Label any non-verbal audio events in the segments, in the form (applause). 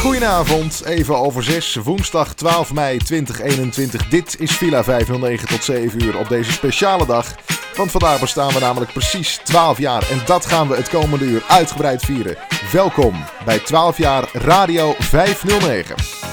Goedenavond, even over 6, woensdag 12 mei 2021. Dit is Villa 509 tot 7 uur op deze speciale dag. Want vandaag bestaan we namelijk precies 12 jaar en dat gaan we het komende uur uitgebreid vieren. Welkom bij 12 jaar Radio 509.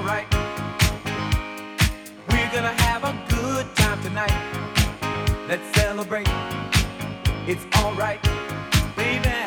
alright. We're gonna have a good time tonight. Let's celebrate. It's alright, baby.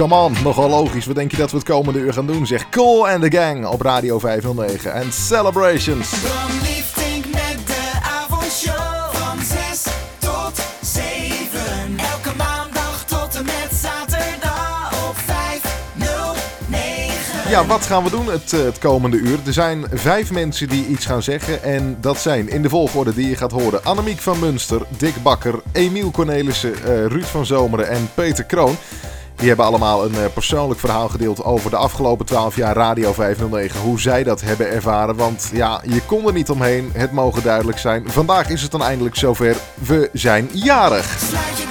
Come on. Nogal logisch. Wat denk je dat we het komende uur gaan doen? Zeg Cool and the Gang op Radio 509 en Celebrations. met de avondshow van 6 tot 7. Elke maandag tot en met zaterdag op 509. Ja, wat gaan we doen het, eh, het komende uur? Er zijn vijf mensen die iets gaan zeggen. En dat zijn in de volgorde die je gaat horen: Annemiek van Munster, Dick Bakker, Emiel Cornelissen, uh, Ruud van Zomeren en Peter Kroon. Die hebben allemaal een eh, persoonlijk verhaal gedeeld over de afgelopen 12 jaar Radio 509. Hoe zij dat hebben ervaren. Want ja, je kon er niet omheen. Het mogen duidelijk zijn. Vandaag is het dan eindelijk zover. We zijn jarig.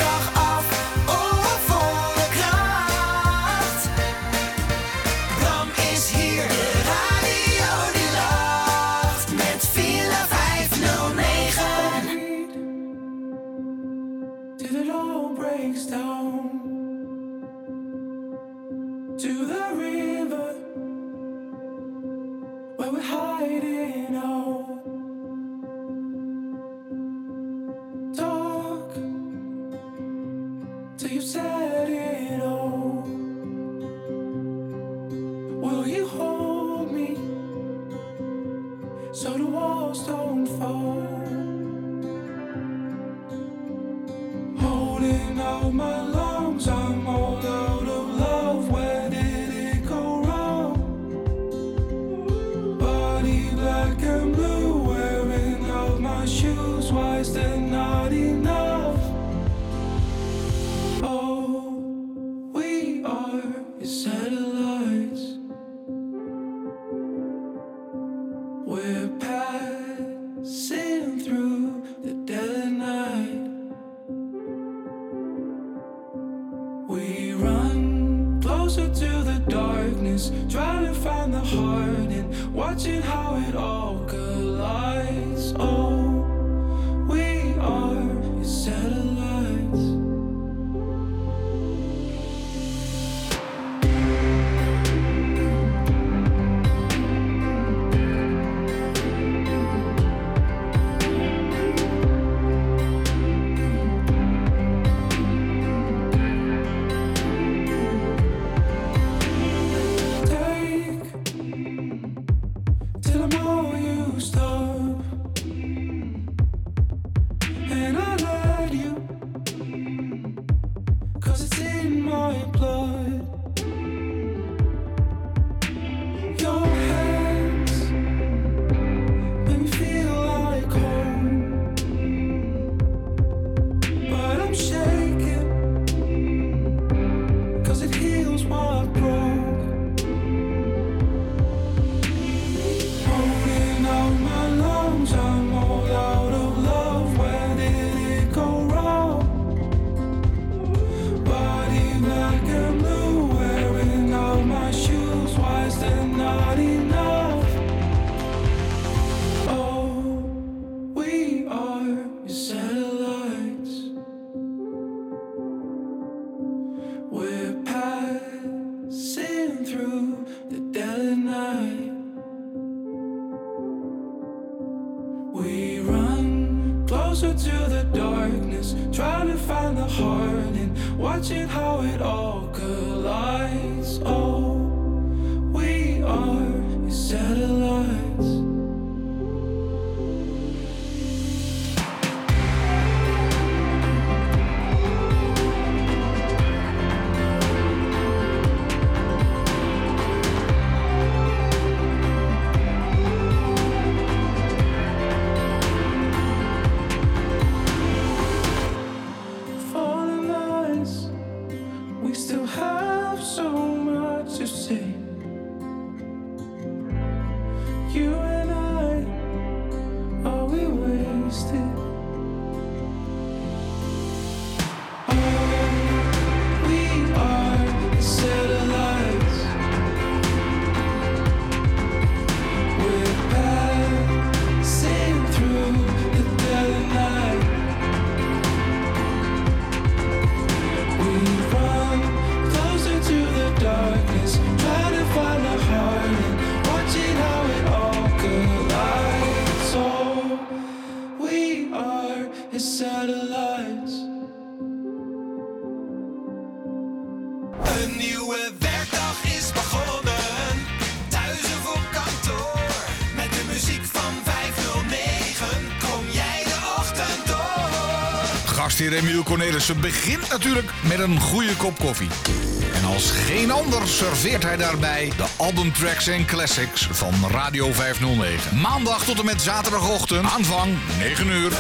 Cornelissen begint natuurlijk met een goede kop koffie. En als geen ander serveert hij daarbij de albumtracks en classics van Radio 509. Maandag tot en met zaterdagochtend, aanvang 9 uur.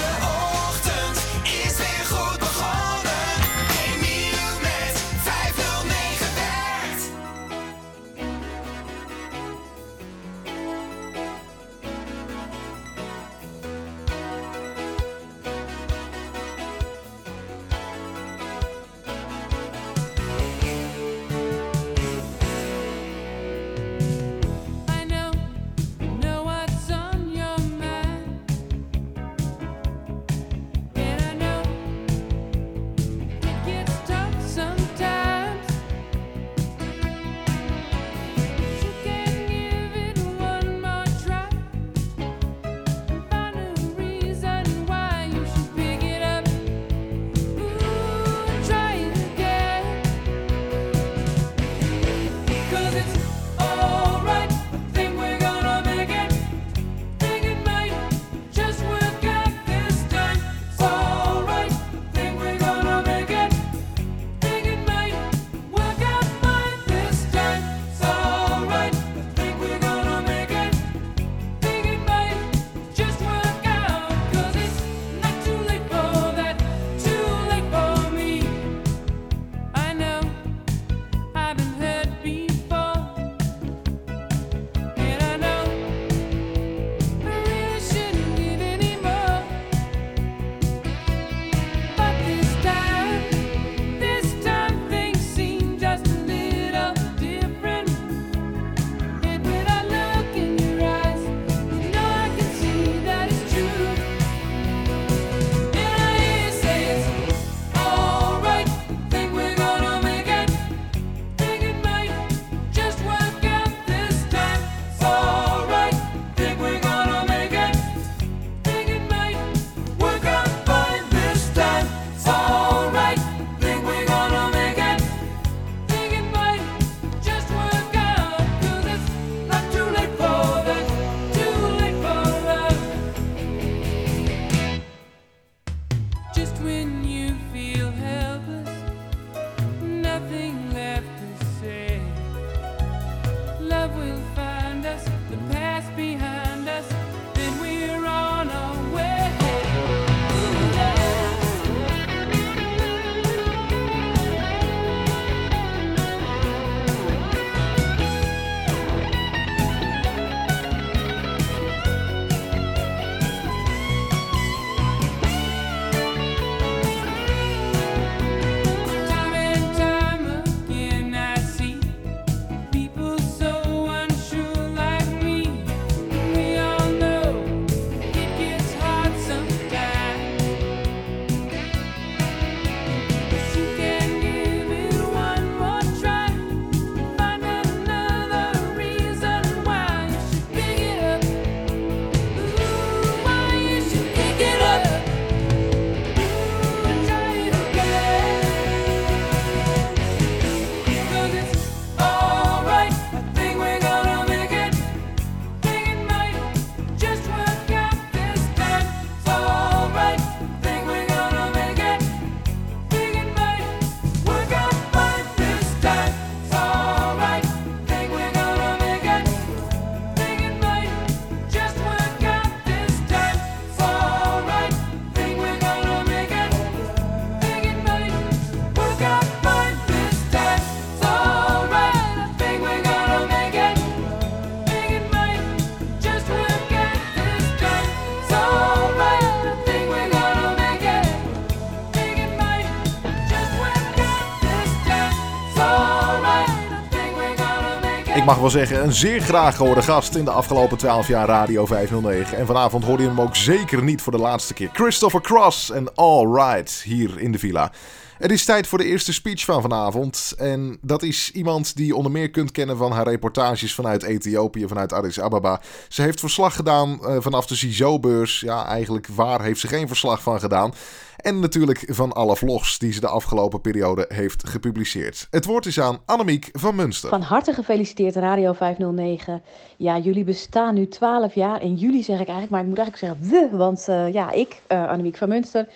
Mag wel zeggen, een zeer graag gehoorde gast in de afgelopen 12 jaar Radio 509. En vanavond hoorde je hem ook zeker niet voor de laatste keer. Christopher Cross en All Right hier in de villa. Het is tijd voor de eerste speech van vanavond. En dat is iemand die je onder meer kunt kennen van haar reportages vanuit Ethiopië, vanuit Addis Ababa. Ze heeft verslag gedaan eh, vanaf de CISO-beurs. Ja, eigenlijk waar heeft ze geen verslag van gedaan. En natuurlijk van alle vlogs die ze de afgelopen periode heeft gepubliceerd. Het woord is aan Annemiek van Munster. Van harte gefeliciteerd Radio 509. Ja, jullie bestaan nu 12 jaar. En jullie zeg ik eigenlijk, maar ik moet eigenlijk zeggen we. Want uh, ja, ik, uh, Annemiek van Munster,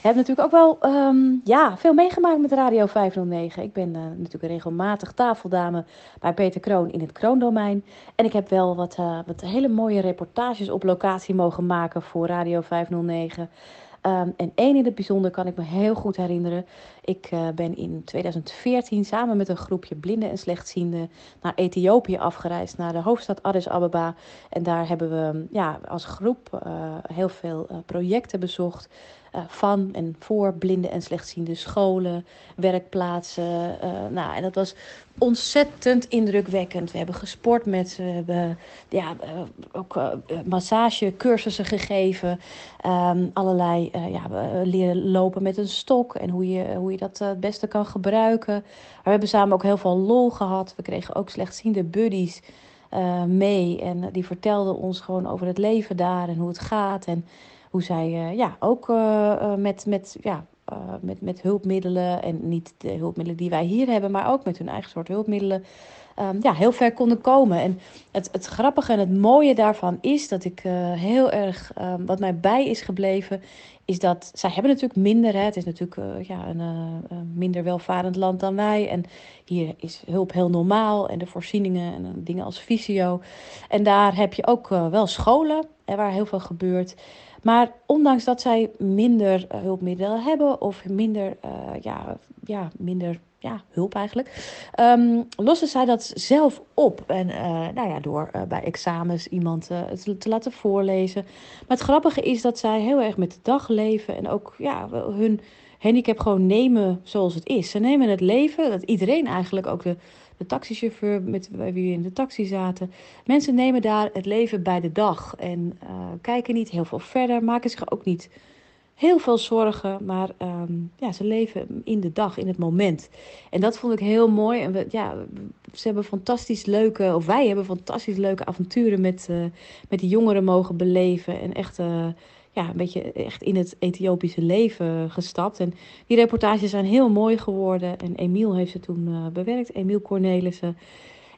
heb natuurlijk ook wel um, ja, veel meegemaakt met Radio 509. Ik ben uh, natuurlijk regelmatig tafeldame bij Peter Kroon in het Kroondomein. En ik heb wel wat, wat hele mooie reportages op locatie mogen maken voor Radio 509. Um, en één in het bijzonder kan ik me heel goed herinneren. Ik uh, ben in 2014 samen met een groepje blinden en slechtzienden naar Ethiopië afgereisd, naar de hoofdstad Addis Ababa. En daar hebben we ja, als groep uh, heel veel uh, projecten bezocht. Van en voor blinden en slechtziende scholen, werkplaatsen. Nou, en dat was ontzettend indrukwekkend. We hebben gesport met ze, we hebben ja, uh, ook massagecursussen gegeven. Allerlei, ja, leren lopen met een stok en hoe je, hoe je dat het beste kan gebruiken. Maar we hebben samen ook heel veel lol gehad. We kregen ook slechtziende buddies. Uh, mee en die vertelden ons gewoon over het leven daar en hoe het gaat. En hoe zij ja, ook met, met, ja, met, met hulpmiddelen en niet de hulpmiddelen die wij hier hebben, maar ook met hun eigen soort hulpmiddelen. Um, ja, heel ver konden komen. En het, het grappige en het mooie daarvan is dat ik heel erg, um, wat mij bij is gebleven, is dat zij hebben natuurlijk minder. Hè. Het is natuurlijk uh, ja, een uh, minder welvarend land dan wij. En hier is hulp heel normaal. En de voorzieningen en dingen als fysio. En daar heb je ook wel scholen hè, waar heel veel gebeurt. Maar ondanks dat zij minder hulpmiddelen hebben of minder, ja, ja, minder ja, hulp eigenlijk. Um, lossen zij dat zelf op. En uh, nou ja, door uh, bij examens iemand te, te laten voorlezen. Maar het grappige is dat zij heel erg met de dag leven. En ook ja, hun handicap gewoon nemen zoals het is. Ze nemen het leven, dat iedereen eigenlijk, ook de, de taxichauffeur met wie we in de taxi zaten. Mensen nemen daar het leven bij de dag. En kijken niet heel veel verder, maken zich ook niet heel veel zorgen, maar um, ja, ze leven in de dag, in het moment. En dat vond ik heel mooi. En we, ja, ze hebben fantastisch leuke, of wij hebben fantastisch leuke avonturen met, uh, met die jongeren mogen beleven. En echt, uh, ja, een beetje echt in het Ethiopische leven gestapt. En die reportages zijn heel mooi geworden. En Emiel heeft ze toen uh, bewerkt, Emiel Cornelissen.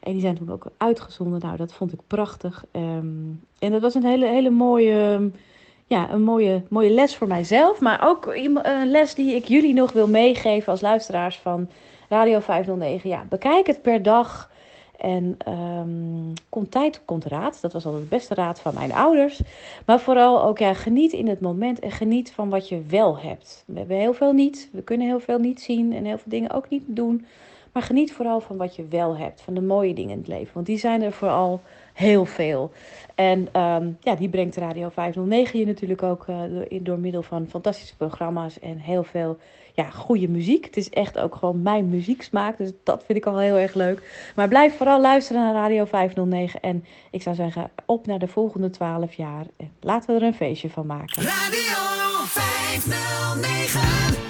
En die zijn toen ook uitgezonden. Nou, dat vond ik prachtig. Um, en dat was een hele, hele mooie ja, een mooie, mooie les voor mijzelf. Maar ook een les die ik jullie nog wil meegeven als luisteraars van Radio 509. Ja, bekijk het per dag. En um, komt tijd, komt raad. Dat was altijd het beste raad van mijn ouders. Maar vooral ook, ja, geniet in het moment en geniet van wat je wel hebt. We hebben heel veel niet. We kunnen heel veel niet zien en heel veel dingen ook niet doen. Maar geniet vooral van wat je wel hebt. Van de mooie dingen in het leven. Want die zijn er vooral heel veel. En um, ja, die brengt Radio 509 je natuurlijk ook uh, door, middel van fantastische programma's en heel veel ja, goede muziek. Het is echt ook gewoon mijn muzieksmaak, dus dat vind ik al heel erg leuk. Maar blijf vooral luisteren naar Radio 509 en ik zou zeggen op naar de volgende 12 jaar. En laten we er een feestje van maken. Radio 509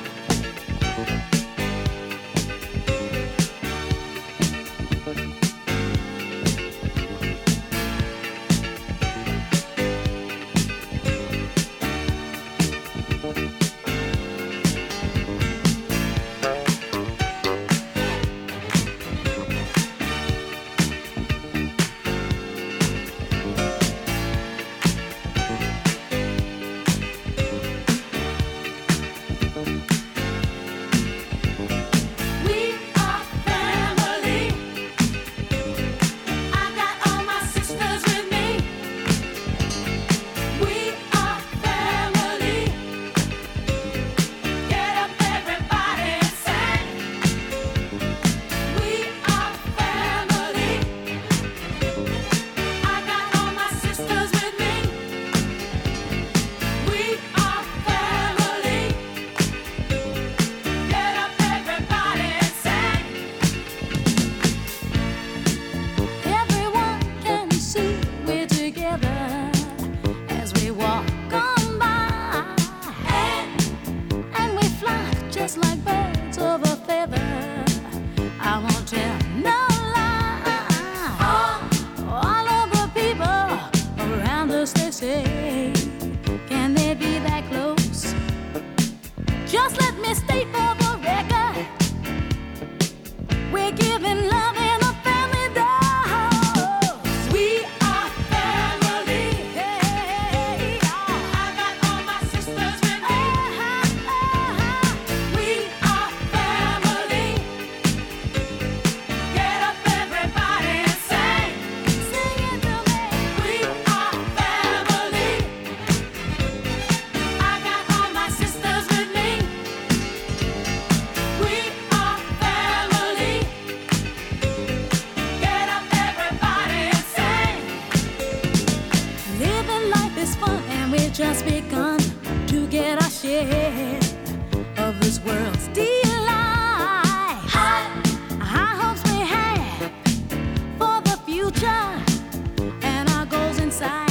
inside.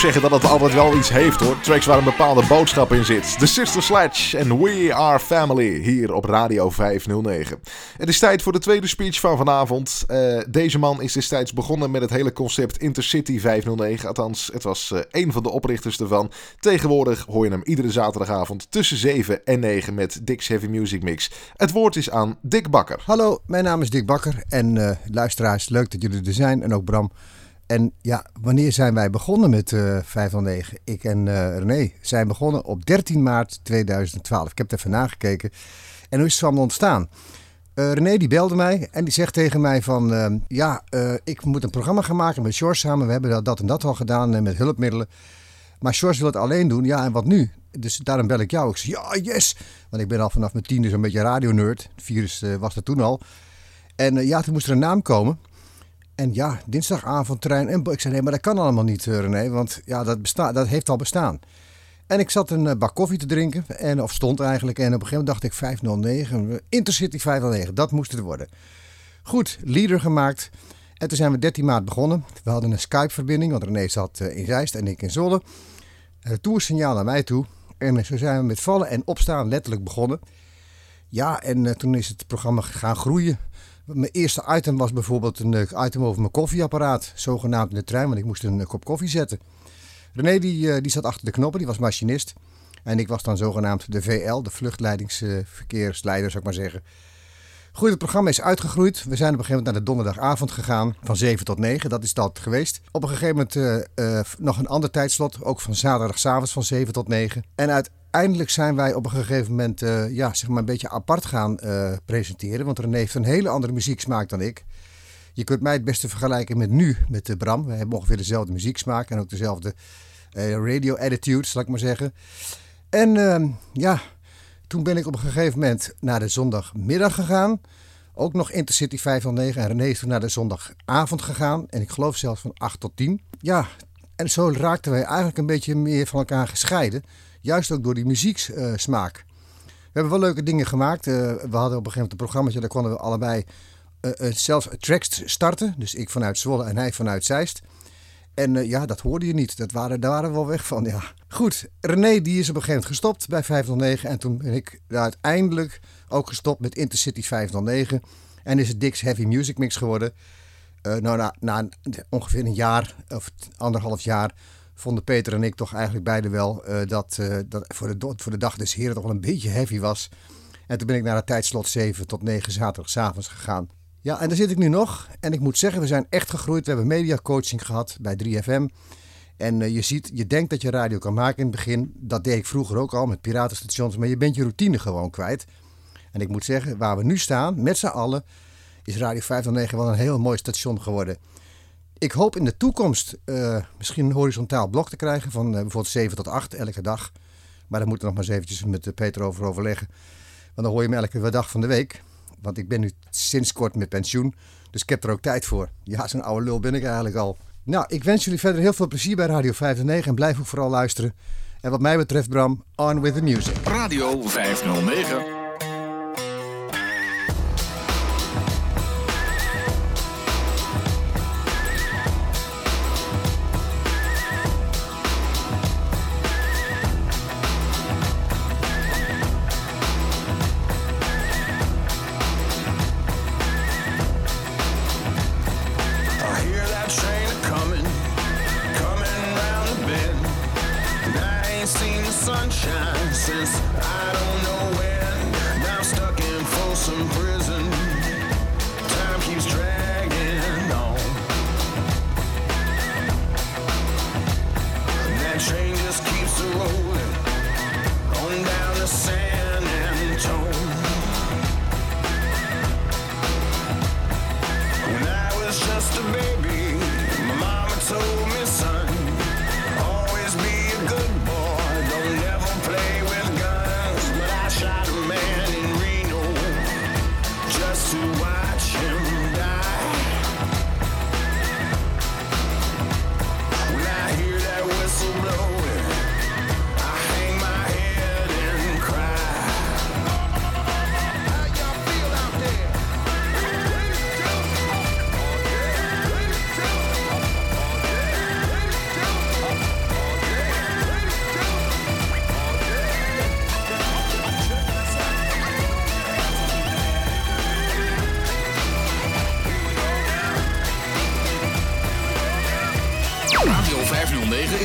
Zeggen dat het altijd wel iets heeft hoor. Tracks waar een bepaalde boodschap in zit. The Sister Sledge en We Are Family hier op Radio 509. Het is tijd voor de tweede speech van vanavond. Eh, deze man is destijds begonnen met het hele concept Intercity 509. Althans, het was eh, een van de oprichters ervan. Tegenwoordig hoor je hem iedere zaterdagavond tussen 7 en 9 met Dick's Heavy Music Mix. Het woord is aan Dick Bakker. Hallo, mijn naam is Dick Bakker en eh, luisteraars, leuk dat jullie er zijn en ook Bram. En ja, wanneer zijn wij begonnen met eh 509? Ik en eh, René zijn begonnen op 13 maart 2012. Ik heb het even nagekeken. En hoe is het allemaal ontstaan? Eh René die belde mij en die zegt tegen mij van... eh, ja, eh, ik moet een programma gaan maken met George samen. We hebben dat, dat en dat al gedaan met hulpmiddelen. Maar George wil het alleen doen. Ja, en wat nu? Dus daarom bel ik jou. Ik zeg, ja, yes! Want ik ben al vanaf mijn tiende zo'n beetje radionerd. Het virus eh, was er toen al. En eh, ja, toen moest er een naam komen. En ja, dinsdagavond trein. En ik zei, nee, maar dat kan allemaal niet, eh, René. Want ja, dat, besta dat heeft al bestaan. En ik zat een eh, bak koffie te drinken. En, of stond eigenlijk. En op een gegeven moment dacht ik 509. eh, Intercity 509, dat moest het worden. Goed, leader gemaakt. En toen zijn we 13 maart begonnen. We hadden een Skype-verbinding. Want René zat in Zeist en ik in Zwolle. En het toersignaal naar mij toe. En zo zijn we met vallen en opstaan letterlijk begonnen. Ja, en toen is het programma gaan groeien. Mijn eerste item was bijvoorbeeld een eh, item over mijn koffieapparaat. Zogenaamd in de trein, want ik moest een eh, kop koffie zetten. René die, eh, die zat achter de knoppen, die was machinist. En ik was dan zogenaamd de VL, de vluchtleidingsverkeersleider, zou ik maar zeggen. Goed, het programma is uitgegroeid. We zijn op een gegeven moment naar de donderdagavond gegaan, van 7 tot 9. Dat is dat geweest. Op een gegeven moment nog een ander tijdslot, ook van zaterdagavond van 7 tot 9. En uiteindelijk zijn wij op een gegeven moment eh, ja, zeg maar een beetje apart gaan eh, presenteren. Want René heeft een hele andere muzieksmaak dan ik. Je kunt mij het beste vergelijken met nu, met de Bram. We hebben ongeveer dezelfde muzieksmaak en ook dezelfde radio attitude, zal ik maar zeggen. En ehm, ja, toen ben ik op een gegeven moment naar de zondagmiddag gegaan. Ook nog Intercity 509 en René is toen naar de zondagavond gegaan. En ik geloof zelfs van 8 tot 10. Ja, en zo raakten wij eigenlijk een beetje meer van elkaar gescheiden. Juist ook door die muzieksmaak. We hebben wel leuke dingen gemaakt. Eh, we hadden op een gegeven moment een programmaatje, daar konden we allebei eh, eh, zelfs tracks starten. Dus ik vanuit Zwolle en hij vanuit Zeist. En eh, ja, dat hoorde je niet. Dat waren, daar waren we wel weg van, ja. Goed, René die is op een gegeven moment gestopt bij 509. En toen ben ik uiteindelijk ook gestopt met Intercity 509. En is het Dick's Heavy Music Mix geworden. Eh, nou, na, na ongeveer een jaar of anderhalf jaar vonden Peter en ik toch eigenlijk beide wel eh, dat, eh, dat voor, de, voor de dag des heren toch wel een beetje heavy was. En toen ben ik naar het tijdslot 7 tot 9 zaterdagavonds gegaan. Ja, en daar zit ik nu nog. En ik moet zeggen, we zijn echt gegroeid. We hebben mediacoaching gehad bij 3FM. En eh, je ziet, je denkt dat je radio kan maken in het begin. Dat deed ik vroeger ook al met piratenstations. Maar je bent je routine gewoon kwijt. En ik moet zeggen, waar we nu staan, met z'n allen, is Radio 509 wel een heel mooi station geworden. Ik hoop in de toekomst eh, misschien een horizontaal blok te krijgen van eh, bijvoorbeeld 7 tot 8 elke dag. Maar daar moeten we nog maar eens eventjes met eh, Peter over overleggen. Want dan hoor je me elke dag van de week. Want ik ben nu sinds kort met pensioen. Dus ik heb er ook tijd voor. Ja, zo'n oude lul ben ik eigenlijk al. Nou, ik wens jullie verder heel veel plezier bij Radio 509 en blijf ook vooral luisteren. En wat mij betreft, Bram, on with the music. Radio 509.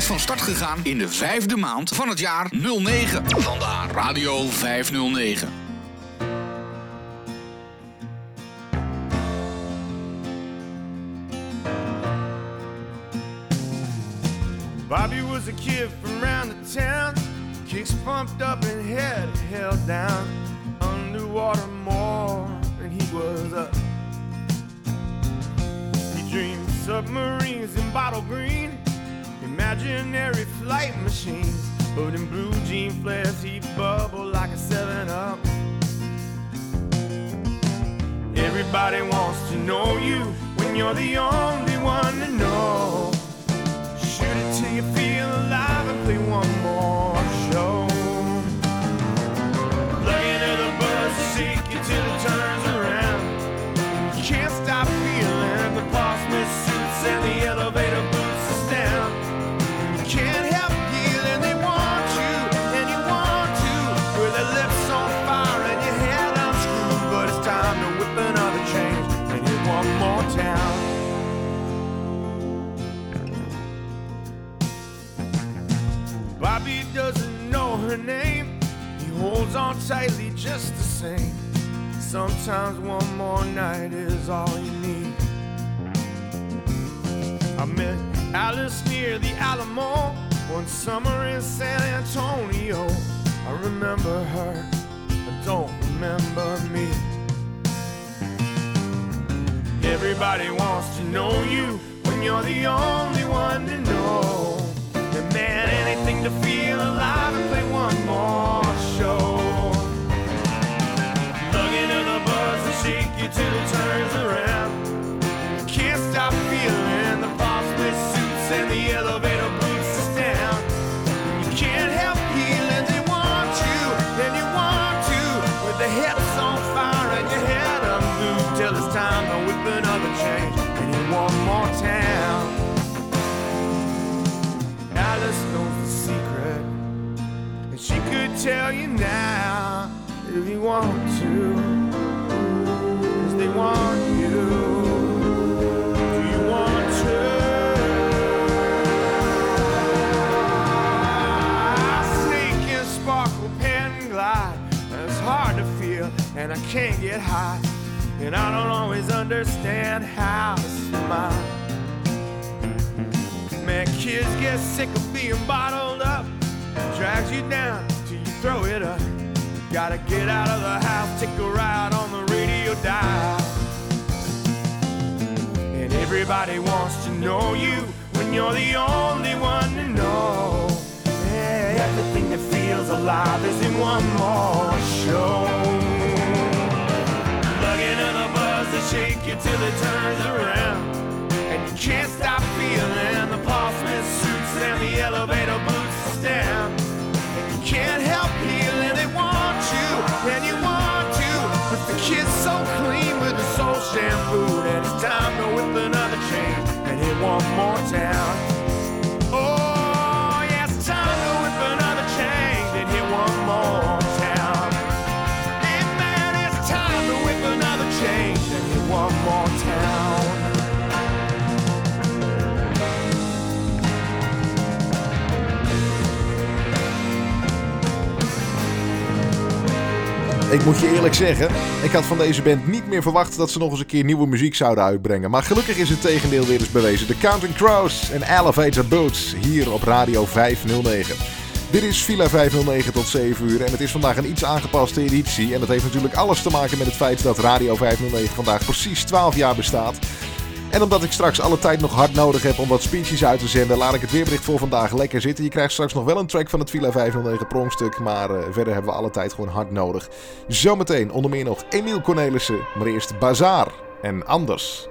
Is van start gegaan in de vijfde maand van het jaar 09. Vandaar Radio 509. Bobby was a kid from round the town, kicks pumped up and head held down, underwater more than he was up. He dreamed submarines in bottle green, imaginary flight machines, but in blue jean flares he'd bubble like a 7-Up. Everybody wants to know you when you're the only one to know. Shoot it till you feel alive and play one more show. Plug into the bus, shake you till it turns on tightly just the same. Sometimes one more night is all you need. I met Alice near the Alamo one summer in San Antonio. I remember her, I don't remember me. Everybody wants to know you when you're the only one to know. And I can't get high. And I don't always understand how to smile. Man, kids get sick of being bottled up. Drags you down till you throw it up. Gotta get out of the house, take a ride on the radio dial. And Everybody wants to know you when you're the only one to know. Yeah, everything that feels alive is in one more show. Shake you till it turns around. And you can't stop feeling the Paul Smith suits and the elevator boots down. And you can't help feeling they want you, and you want to. But the kid's so clean with the soul shampoo and it's time to whip another chain and hit one more town. Ik moet je eerlijk zeggen, ik had van deze band niet meer verwacht dat ze nog eens een keer nieuwe muziek zouden uitbrengen. Maar gelukkig is het tegendeel weer eens bewezen. The Counting Crows en Elevator Boots hier op Radio 509. Dit is Villa 509 tot 7 uur en het is vandaag een iets aangepaste editie. En dat heeft natuurlijk alles te maken met het feit dat Radio 509 vandaag precies 12 jaar bestaat. En omdat ik straks alle tijd nog hard nodig heb om wat speeches uit te zenden, laat ik het weerbericht voor vandaag lekker zitten. Je krijgt straks nog wel een track van het Villa 509 pronkstuk, maar eh, verder hebben we alle tijd gewoon hard nodig. Zometeen onder meer nog Emiel Cornelissen, maar eerst Bazaar en Anders.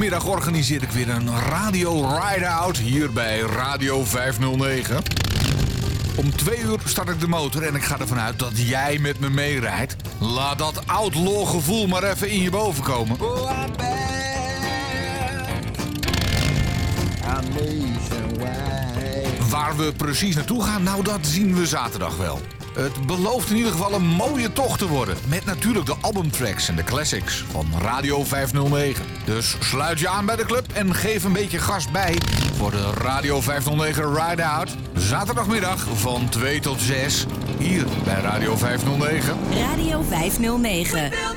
Middag organiseer ik weer een radio ride-out hier bij Radio 509. Om twee uur start ik de motor en ik ga ervan uit dat jij met me meerijdt. Laat dat outlaw gevoel maar even in je boven komen. Waar we precies naartoe gaan, nou dat zien we zaterdag wel. Het belooft in ieder geval een mooie tocht te worden. Met natuurlijk de albumtracks en de classics van Radio 509. Dus sluit je aan bij de club en geef een beetje gas bij voor de Radio 509 Ride Out. Zaterdagmiddag van 2 tot 6 hier bij Radio 509. Radio 509.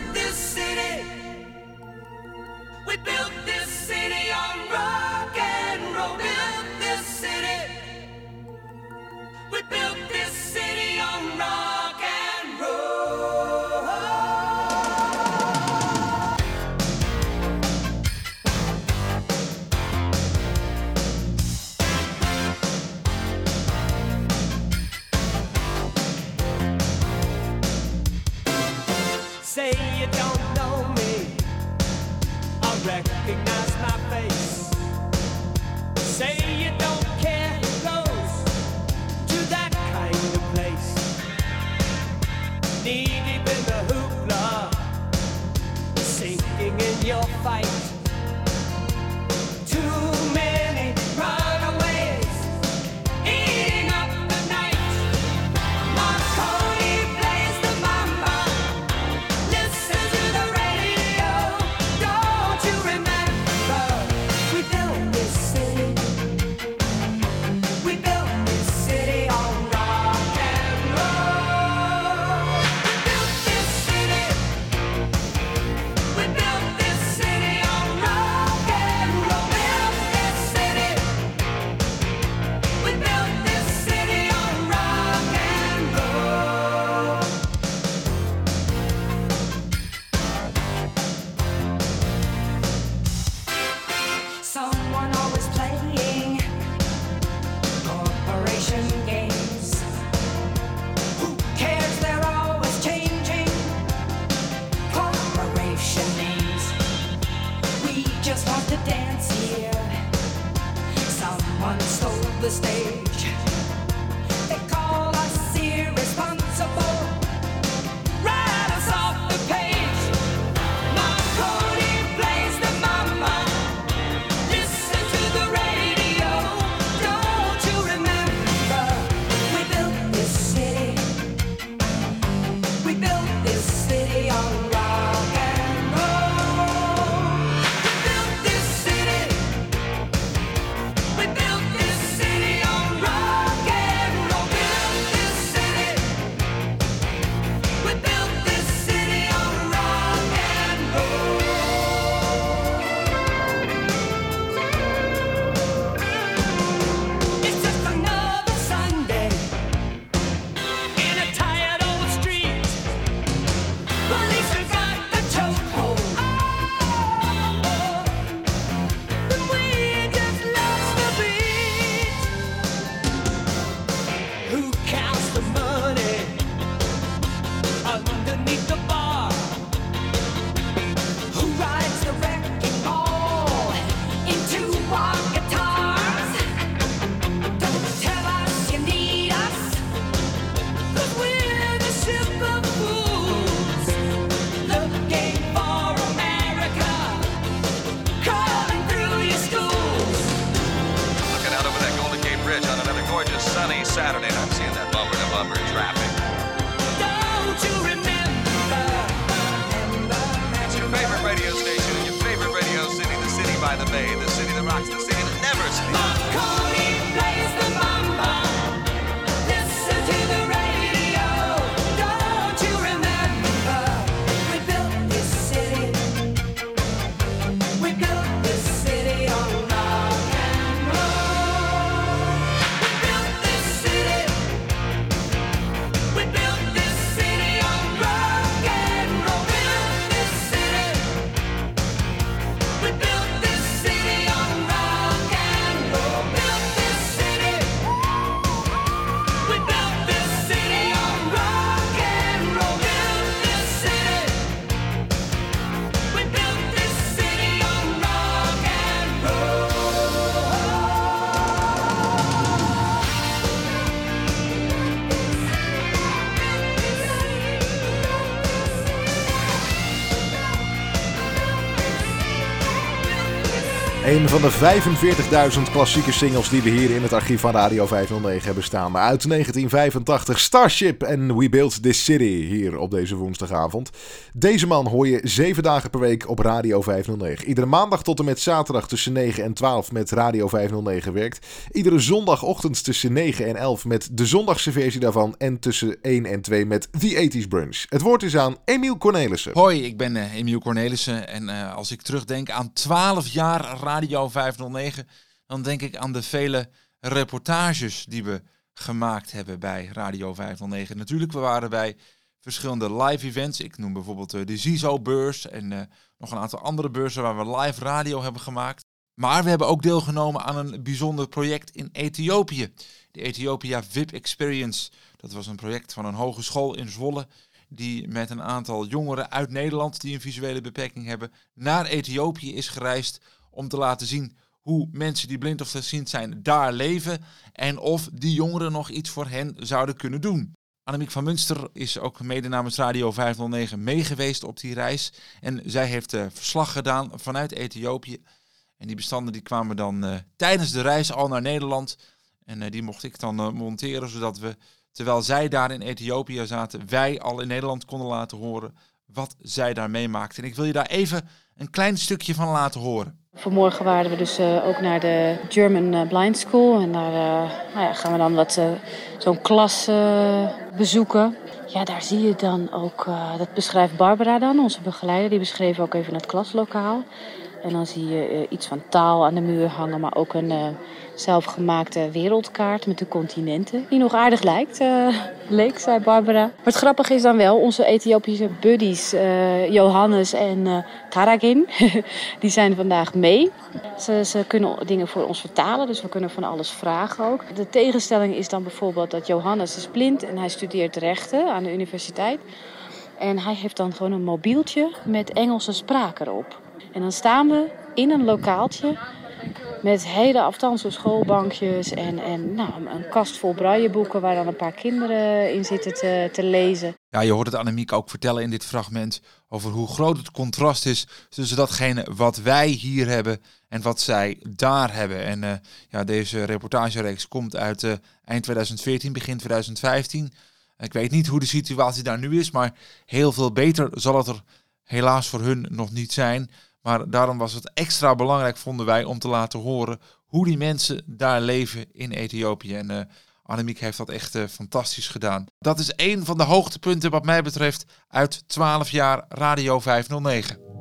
you don't know me. I recognize my face. Say you don't care to that kind of place. Knee deep in the hoopla, sinking in your fight. Een van de 45.000 klassieke singles die we hier in het archief van Radio 509 hebben staan. Uit 1985 Starship en We Built This City hier op deze woensdagavond. Deze man hoor je 7 dagen per week op Radio 509. Iedere maandag tot en met zaterdag tussen 9 en 12 met Radio 509 werkt. Iedere zondagochtend tussen 9 en 11 met de zondagse versie daarvan. En tussen 1 en 2 met The 80s Brunch. Het woord is aan Emiel Cornelissen. Hoi, ik ben eh, Emiel Cornelissen en eh, als ik terugdenk aan 12 jaar Radio 509, dan denk ik aan de vele reportages die we gemaakt hebben bij Radio 509. Natuurlijk, we waren bij verschillende live events. Ik noem bijvoorbeeld eh, de ZISO-beurs en eh, nog een aantal andere beurzen waar we live radio hebben gemaakt. Maar we hebben ook deelgenomen aan een bijzonder project in Ethiopië. De Ethiopia VIP Experience. Dat was een project van een hogeschool in Zwolle die met een aantal jongeren uit Nederland die een visuele beperking hebben naar Ethiopië is gereisd om te laten zien hoe mensen die blind of slechtziend zijn daar leven en of die jongeren nog iets voor hen zouden kunnen doen. Annemiek van Munster is ook mede namens Radio 509 meegeweest op die reis en zij heeft eh, verslag gedaan vanuit Ethiopië. En die bestanden die kwamen dan eh, tijdens de reis al naar Nederland en eh, die mocht ik dan monteren zodat we terwijl zij daar in Ethiopië zaten, wij al in Nederland konden laten horen wat zij daar meemaakte. En ik wil je daar even een klein stukje van laten horen. Vanmorgen waren we dus eh, ook naar de German eh, Blind School. En daar eh, nou ja, gaan we dan wat, zo'n klas bezoeken. Ja, daar zie je dan ook, dat beschrijft Barbara dan, onze begeleider. Die beschreef ook even het klaslokaal. En dan zie je eh, iets van taal aan de muur hangen, maar ook een eh, zelfgemaakte wereldkaart met de continenten. Die nog aardig lijkt, eh, leek, zei Barbara. Maar het grappige is dan wel, onze Ethiopische buddies, Johannes en eh Karagin, (laughs) die zijn vandaag mee. Ze, ze kunnen dingen voor ons vertalen, dus we kunnen van alles vragen ook. De tegenstelling is dan bijvoorbeeld dat Johannes is blind en hij studeert rechten aan de universiteit. En hij heeft dan gewoon een mobieltje met Engelse spraak erop. En dan staan we in een lokaaltje met hele afstandse schoolbankjes en, en nou, een kast vol brailleboeken waar dan een paar kinderen in zitten te, te lezen. Ja, je hoort het Annemiek ook vertellen in dit fragment over hoe groot het contrast is tussen datgene wat wij hier hebben en wat zij daar hebben. En eh, ja, deze reportagereeks komt uit eh, eind 2014, begin 2015. Ik weet niet hoe de situatie daar nu is, maar heel veel beter zal het er helaas voor hun nog niet zijn. Maar daarom was het extra belangrijk, vonden wij, om te laten horen hoe die mensen daar leven in Ethiopië. En eh Annemiek heeft dat echt eh, fantastisch gedaan. Dat is een van de hoogtepunten wat mij betreft uit 12 jaar Radio 509.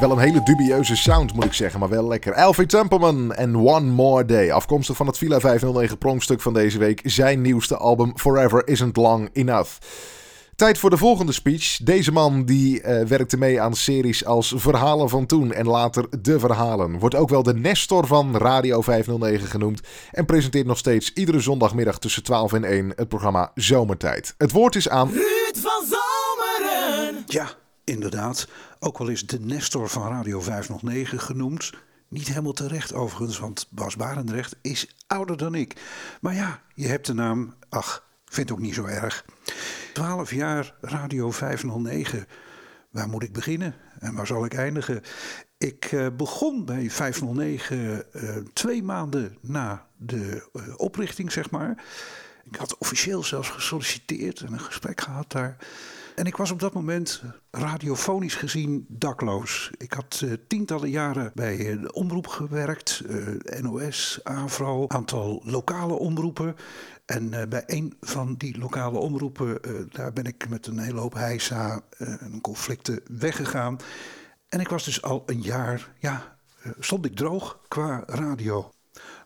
Wel een hele dubieuze sound moet ik zeggen, maar wel lekker. Alfie Templeman en One More Day. Afkomstig van het Villa 509 pronkstuk van deze week. Zijn nieuwste album Forever Isn't Long Enough. Tijd voor de volgende speech. Deze man die eh, werkte mee aan series als Verhalen van Toen en later De Verhalen. Wordt ook wel de Nestor van Radio 509 genoemd. En presenteert nog steeds iedere zondagmiddag tussen 12 en 1 het programma Zomertijd. Het woord is aan... Ruud van Zomeren. Ja, inderdaad. Ook wel eens de Nestor van Radio 509 genoemd. Niet helemaal terecht overigens, want Bas Barendrecht is ouder dan ik. Maar ja, je hebt de naam. Ach, vind ook niet zo erg. 12 jaar Radio 509. Waar moet ik beginnen en waar zal ik eindigen? Ik eh, begon bij 509 eh, twee maanden na de eh, oprichting, zeg maar. Ik had officieel zelfs gesolliciteerd en een gesprek gehad daar. En ik was op dat moment radiofonisch gezien dakloos. Ik had eh, tientallen jaren bij eh, de omroep gewerkt, eh, NOS, AVRO, aantal lokale omroepen. En bij een van die lokale omroepen, daar ben ik met een hele hoop heisa en conflicten weggegaan. En ik was dus al een jaar, ja, stond ik droog qua radio.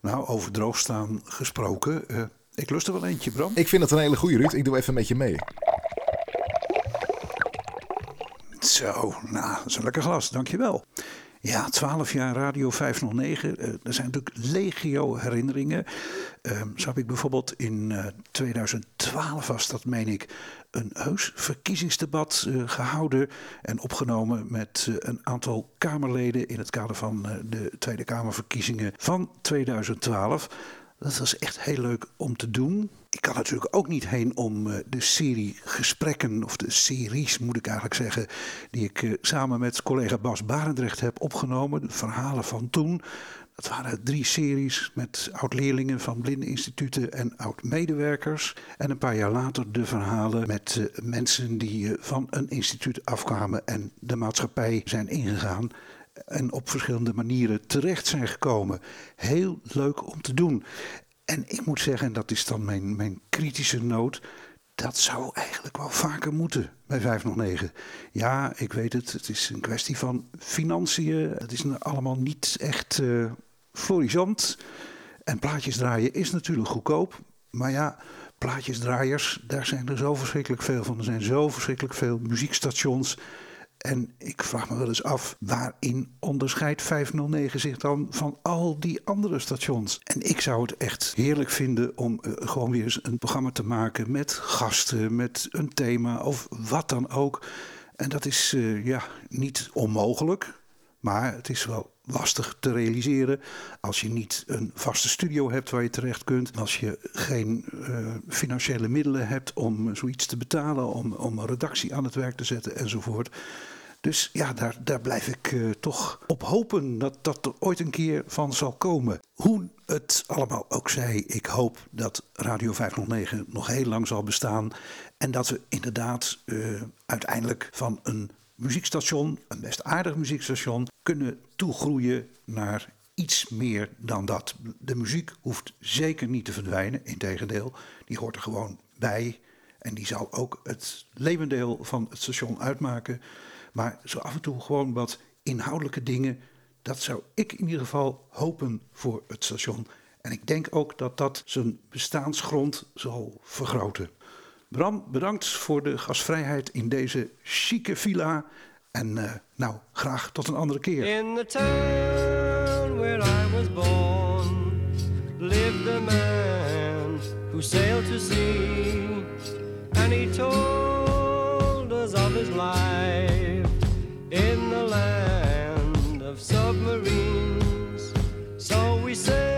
Nou, over droog staan gesproken. ik lust er wel eentje, Bram. Ik vind het een hele goede Ruud. Ik doe even met je mee. Zo, nou, dat is een lekker glas, dankjewel. Ja, 12 jaar Radio 509. eh, er zijn natuurlijk legio herinneringen. Ehm, zo heb ik bijvoorbeeld in eh, 2012 was dat, meen ik, een heus verkiezingsdebat eh, gehouden en opgenomen met een aantal Kamerleden in het kader van de Tweede Kamerverkiezingen van 2012. Dat was echt heel leuk om te doen. Ik kan natuurlijk ook niet heen om eh, de serie gesprekken, of de series moet ik eigenlijk zeggen, die ik eh, samen met collega Bas Barendrecht heb opgenomen. De verhalen van toen. Dat waren drie series met oud-leerlingen van blindeninstituten en oud-medewerkers. En een paar jaar later de verhalen met eh, mensen die van een instituut afkwamen en de maatschappij zijn ingegaan. En op verschillende manieren terecht zijn gekomen. Heel leuk om te doen. En ik moet zeggen, en dat is dan mijn, mijn kritische noot. Dat zou eigenlijk wel vaker moeten bij 509. Ja, ik weet het. Het is een kwestie van financiën. Het is allemaal niet echt eh florisant. En plaatjes draaien is natuurlijk goedkoop. Maar ja, plaatjesdraaiers, daar zijn er zo verschrikkelijk veel van. Er zijn zo verschrikkelijk veel muziekstations. En ik vraag me wel eens af, waarin onderscheidt 509 zich dan van al die andere stations? En ik zou het echt heerlijk vinden om eh, gewoon weer eens een programma te maken met gasten, met een thema of wat dan ook. En dat is eh, ja, niet onmogelijk, maar het is wel lastig te realiseren als je niet een vaste studio hebt waar je terecht kunt. Als je geen eh, financiële middelen hebt om zoiets te betalen, om, om een redactie aan het werk te zetten enzovoort. Dus ja, daar, daar blijf ik eh, toch op hopen dat dat er ooit een keer van zal komen. Hoe het allemaal ook zij, ik hoop dat Radio 509 nog heel lang zal bestaan. En dat we inderdaad eh, uiteindelijk van een muziekstation, een best aardig muziekstation, kunnen toegroeien naar iets meer dan dat. De muziek hoeft zeker niet te verdwijnen, integendeel, die hoort er gewoon bij. En die zal ook het levendeel van het station uitmaken. Maar zo af en toe gewoon wat inhoudelijke dingen. Dat zou ik in ieder geval hopen voor het station. En ik denk ook dat dat zijn bestaansgrond zal vergroten. Bram, bedankt voor de gastvrijheid in deze chique villa. En eh, nou, graag tot een andere keer. In the town where I was born lived a man who sailed to sea, and he told us of his life in the land of submarines. So we sailed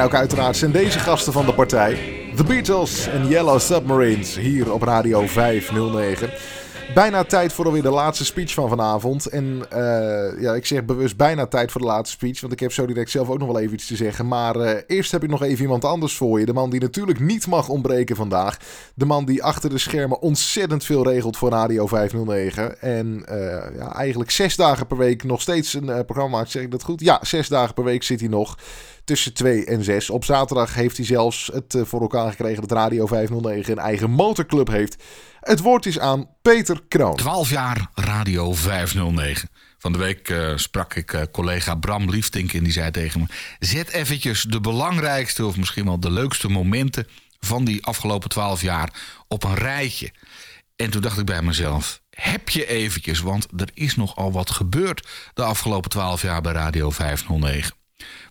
En ook uiteraard zijn deze gasten van de partij. The Beatles en Yellow Submarines hier op Radio 509. Bijna tijd voor alweer de laatste speech van vanavond. En eh, ja, ik zeg bewust bijna tijd voor de laatste speech. Want ik heb zo direct zelf ook nog wel even iets te zeggen. Maar eh, eerst heb ik nog even iemand anders voor je. De man die natuurlijk niet mag ontbreken vandaag. De man die achter de schermen ontzettend veel regelt voor Radio 509. En eh, ja, eigenlijk zes dagen per week nog steeds een programma maakt. Zeg ik dat goed? Ja, zes dagen per week zit hij nog tussen 2 en 6. Op zaterdag heeft hij zelfs het eh, voor elkaar gekregen dat Radio 509 een eigen motorclub heeft. Het woord is aan Peter Kroon. 12 jaar Radio 509. Van de week eh, sprak ik eh, collega Bram Liefdink en die zei tegen me... zet eventjes de belangrijkste of misschien wel de leukste momenten... van die afgelopen 12 jaar op een rijtje. En toen dacht ik bij mezelf... heb je eventjes, want er is nogal wat gebeurd... de afgelopen 12 jaar bij Radio 509.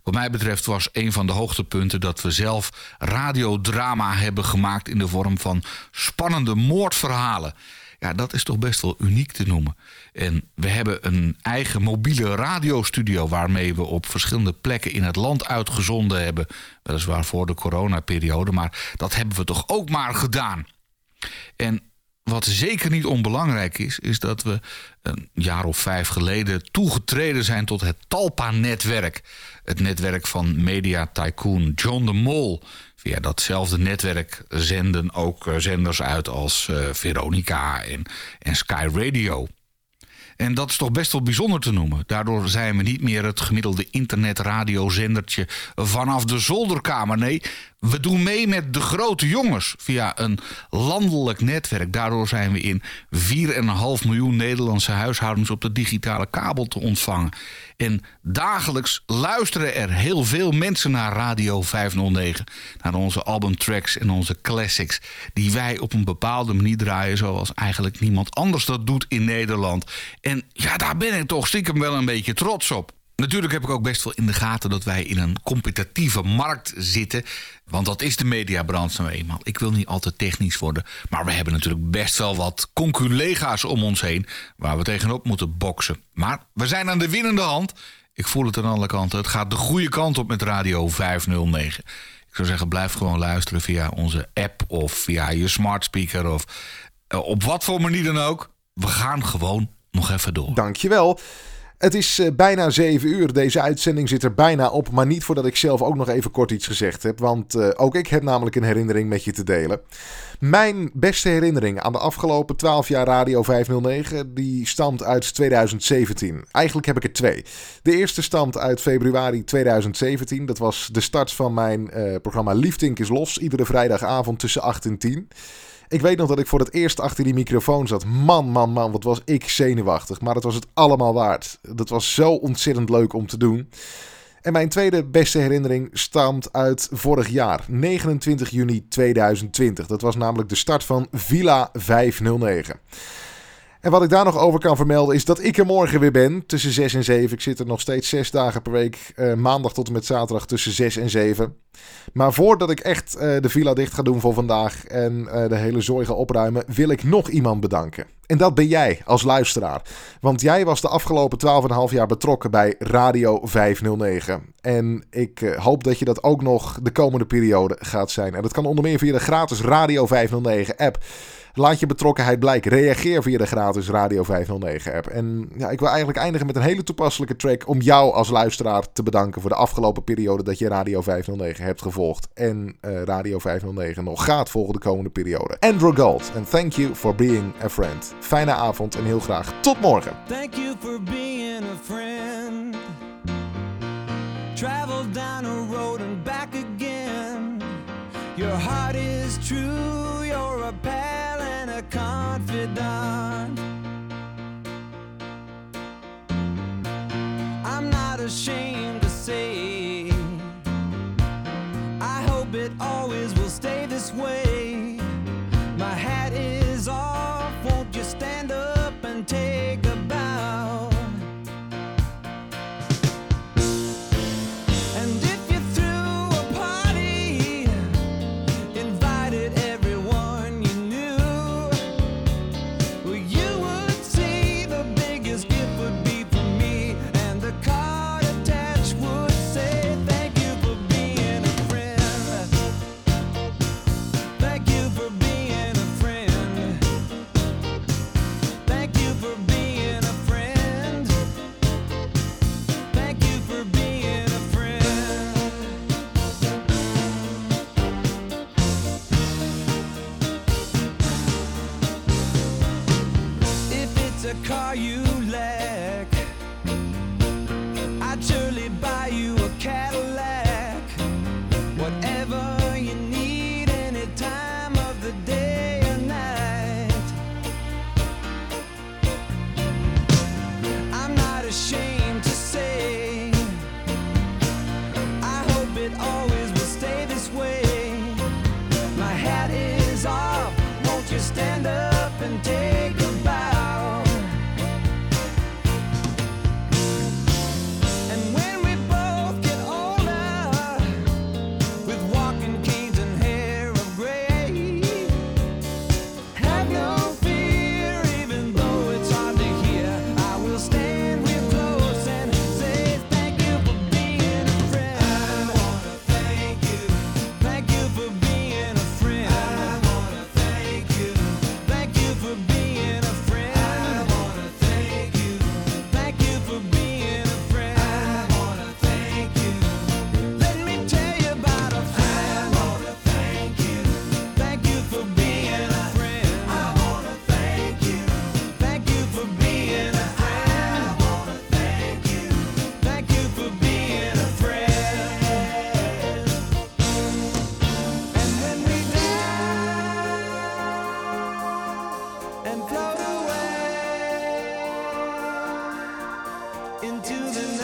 Wat mij betreft was een van de hoogtepunten dat we zelf radiodrama hebben gemaakt in de vorm van spannende moordverhalen. Ja, dat is toch best wel uniek te noemen. En we hebben een eigen mobiele radiostudio waarmee we op verschillende plekken in het land uitgezonden hebben. Weliswaar voor de coronaperiode, maar dat hebben we toch ook maar gedaan. En wat zeker niet onbelangrijk is, is dat we een jaar of vijf geleden toegetreden zijn tot het Talpa-netwerk. Het netwerk van media tycoon John de Mol. Via datzelfde netwerk zenden ook eh, zenders uit als eh, Veronica en, en Sky Radio. En dat is toch best wel bijzonder te noemen. Daardoor zijn we niet meer het gemiddelde internetradiozendertje vanaf de zolderkamer. Nee, we doen mee met de grote jongens via een landelijk netwerk. Daardoor zijn we in 4,5 miljoen Nederlandse huishoudens op de digitale kabel te ontvangen. En dagelijks luisteren er heel veel mensen naar Radio 509. Naar onze albumtracks en onze classics. Die wij op een bepaalde manier draaien zoals eigenlijk niemand anders dat doet in Nederland. En ja, daar ben ik toch stiekem wel een beetje trots op. Natuurlijk heb ik ook best wel in de gaten dat wij in een competitieve markt zitten. Want dat is de mediabranche nou eenmaal. Ik wil niet altijd technisch worden. Maar we hebben natuurlijk best wel wat conculega's om ons heen. Waar we tegenop moeten boksen. Maar we zijn aan de winnende hand. Ik voel het aan alle kanten. Het gaat de goede kant op met Radio 509. Ik zou zeggen, blijf gewoon luisteren via onze app of via je smart speaker of eh, op wat voor manier dan ook. We gaan gewoon nog even door. Dankjewel. Het is eh, bijna 7 uur. Deze uitzending zit er bijna op. Maar niet voordat ik zelf ook nog even kort iets gezegd heb. Want eh, ook ik heb namelijk een herinnering met je te delen. Mijn beste herinnering aan de afgelopen 12 jaar Radio 509. Die stamt uit 2017. Eigenlijk heb ik er twee. De eerste stamt uit februari 2017. Dat was de start van mijn eh, programma Liefdink is Los. Iedere vrijdagavond tussen 8 en 10. Ik weet nog dat ik voor het eerst achter die microfoon zat. Man, man, man, wat was ik zenuwachtig. Maar dat was het allemaal waard. Dat was zo ontzettend leuk om te doen. En mijn tweede beste herinnering stamt uit vorig jaar, 29 juni 2020. Dat was namelijk de start van Villa 509. En wat ik daar nog over kan vermelden is dat ik er morgen weer ben tussen 6 en 7. Ik zit er nog steeds 6 dagen per week, eh, maandag tot en met zaterdag tussen 6 en 7. Maar voordat ik echt eh, de villa dicht ga doen voor vandaag en eh, de hele zooi ga opruimen, wil ik nog iemand bedanken. En dat ben jij als luisteraar. Want jij was de afgelopen 12,5 jaar betrokken bij Radio 509. En ik hoop dat je dat ook nog de komende periode gaat zijn. En dat kan onder meer via de gratis Radio 509 app. Laat je betrokkenheid blijken. Reageer via de gratis Radio 509 app. En ja, ik wil eigenlijk eindigen met een hele toepasselijke track om jou als luisteraar te bedanken voor de afgelopen periode dat je Radio 509 hebt gevolgd. En eh, Radio 509 nog gaat volgen de komende periode. Andrew Gold. En thank you for being a friend. Fijne avond en heel graag tot morgen. Thank you for being a friend. Travel down a road and back again. Your heart is true, you're and a confidant. I'm not ashamed to say, I hope it always will stay this way. into the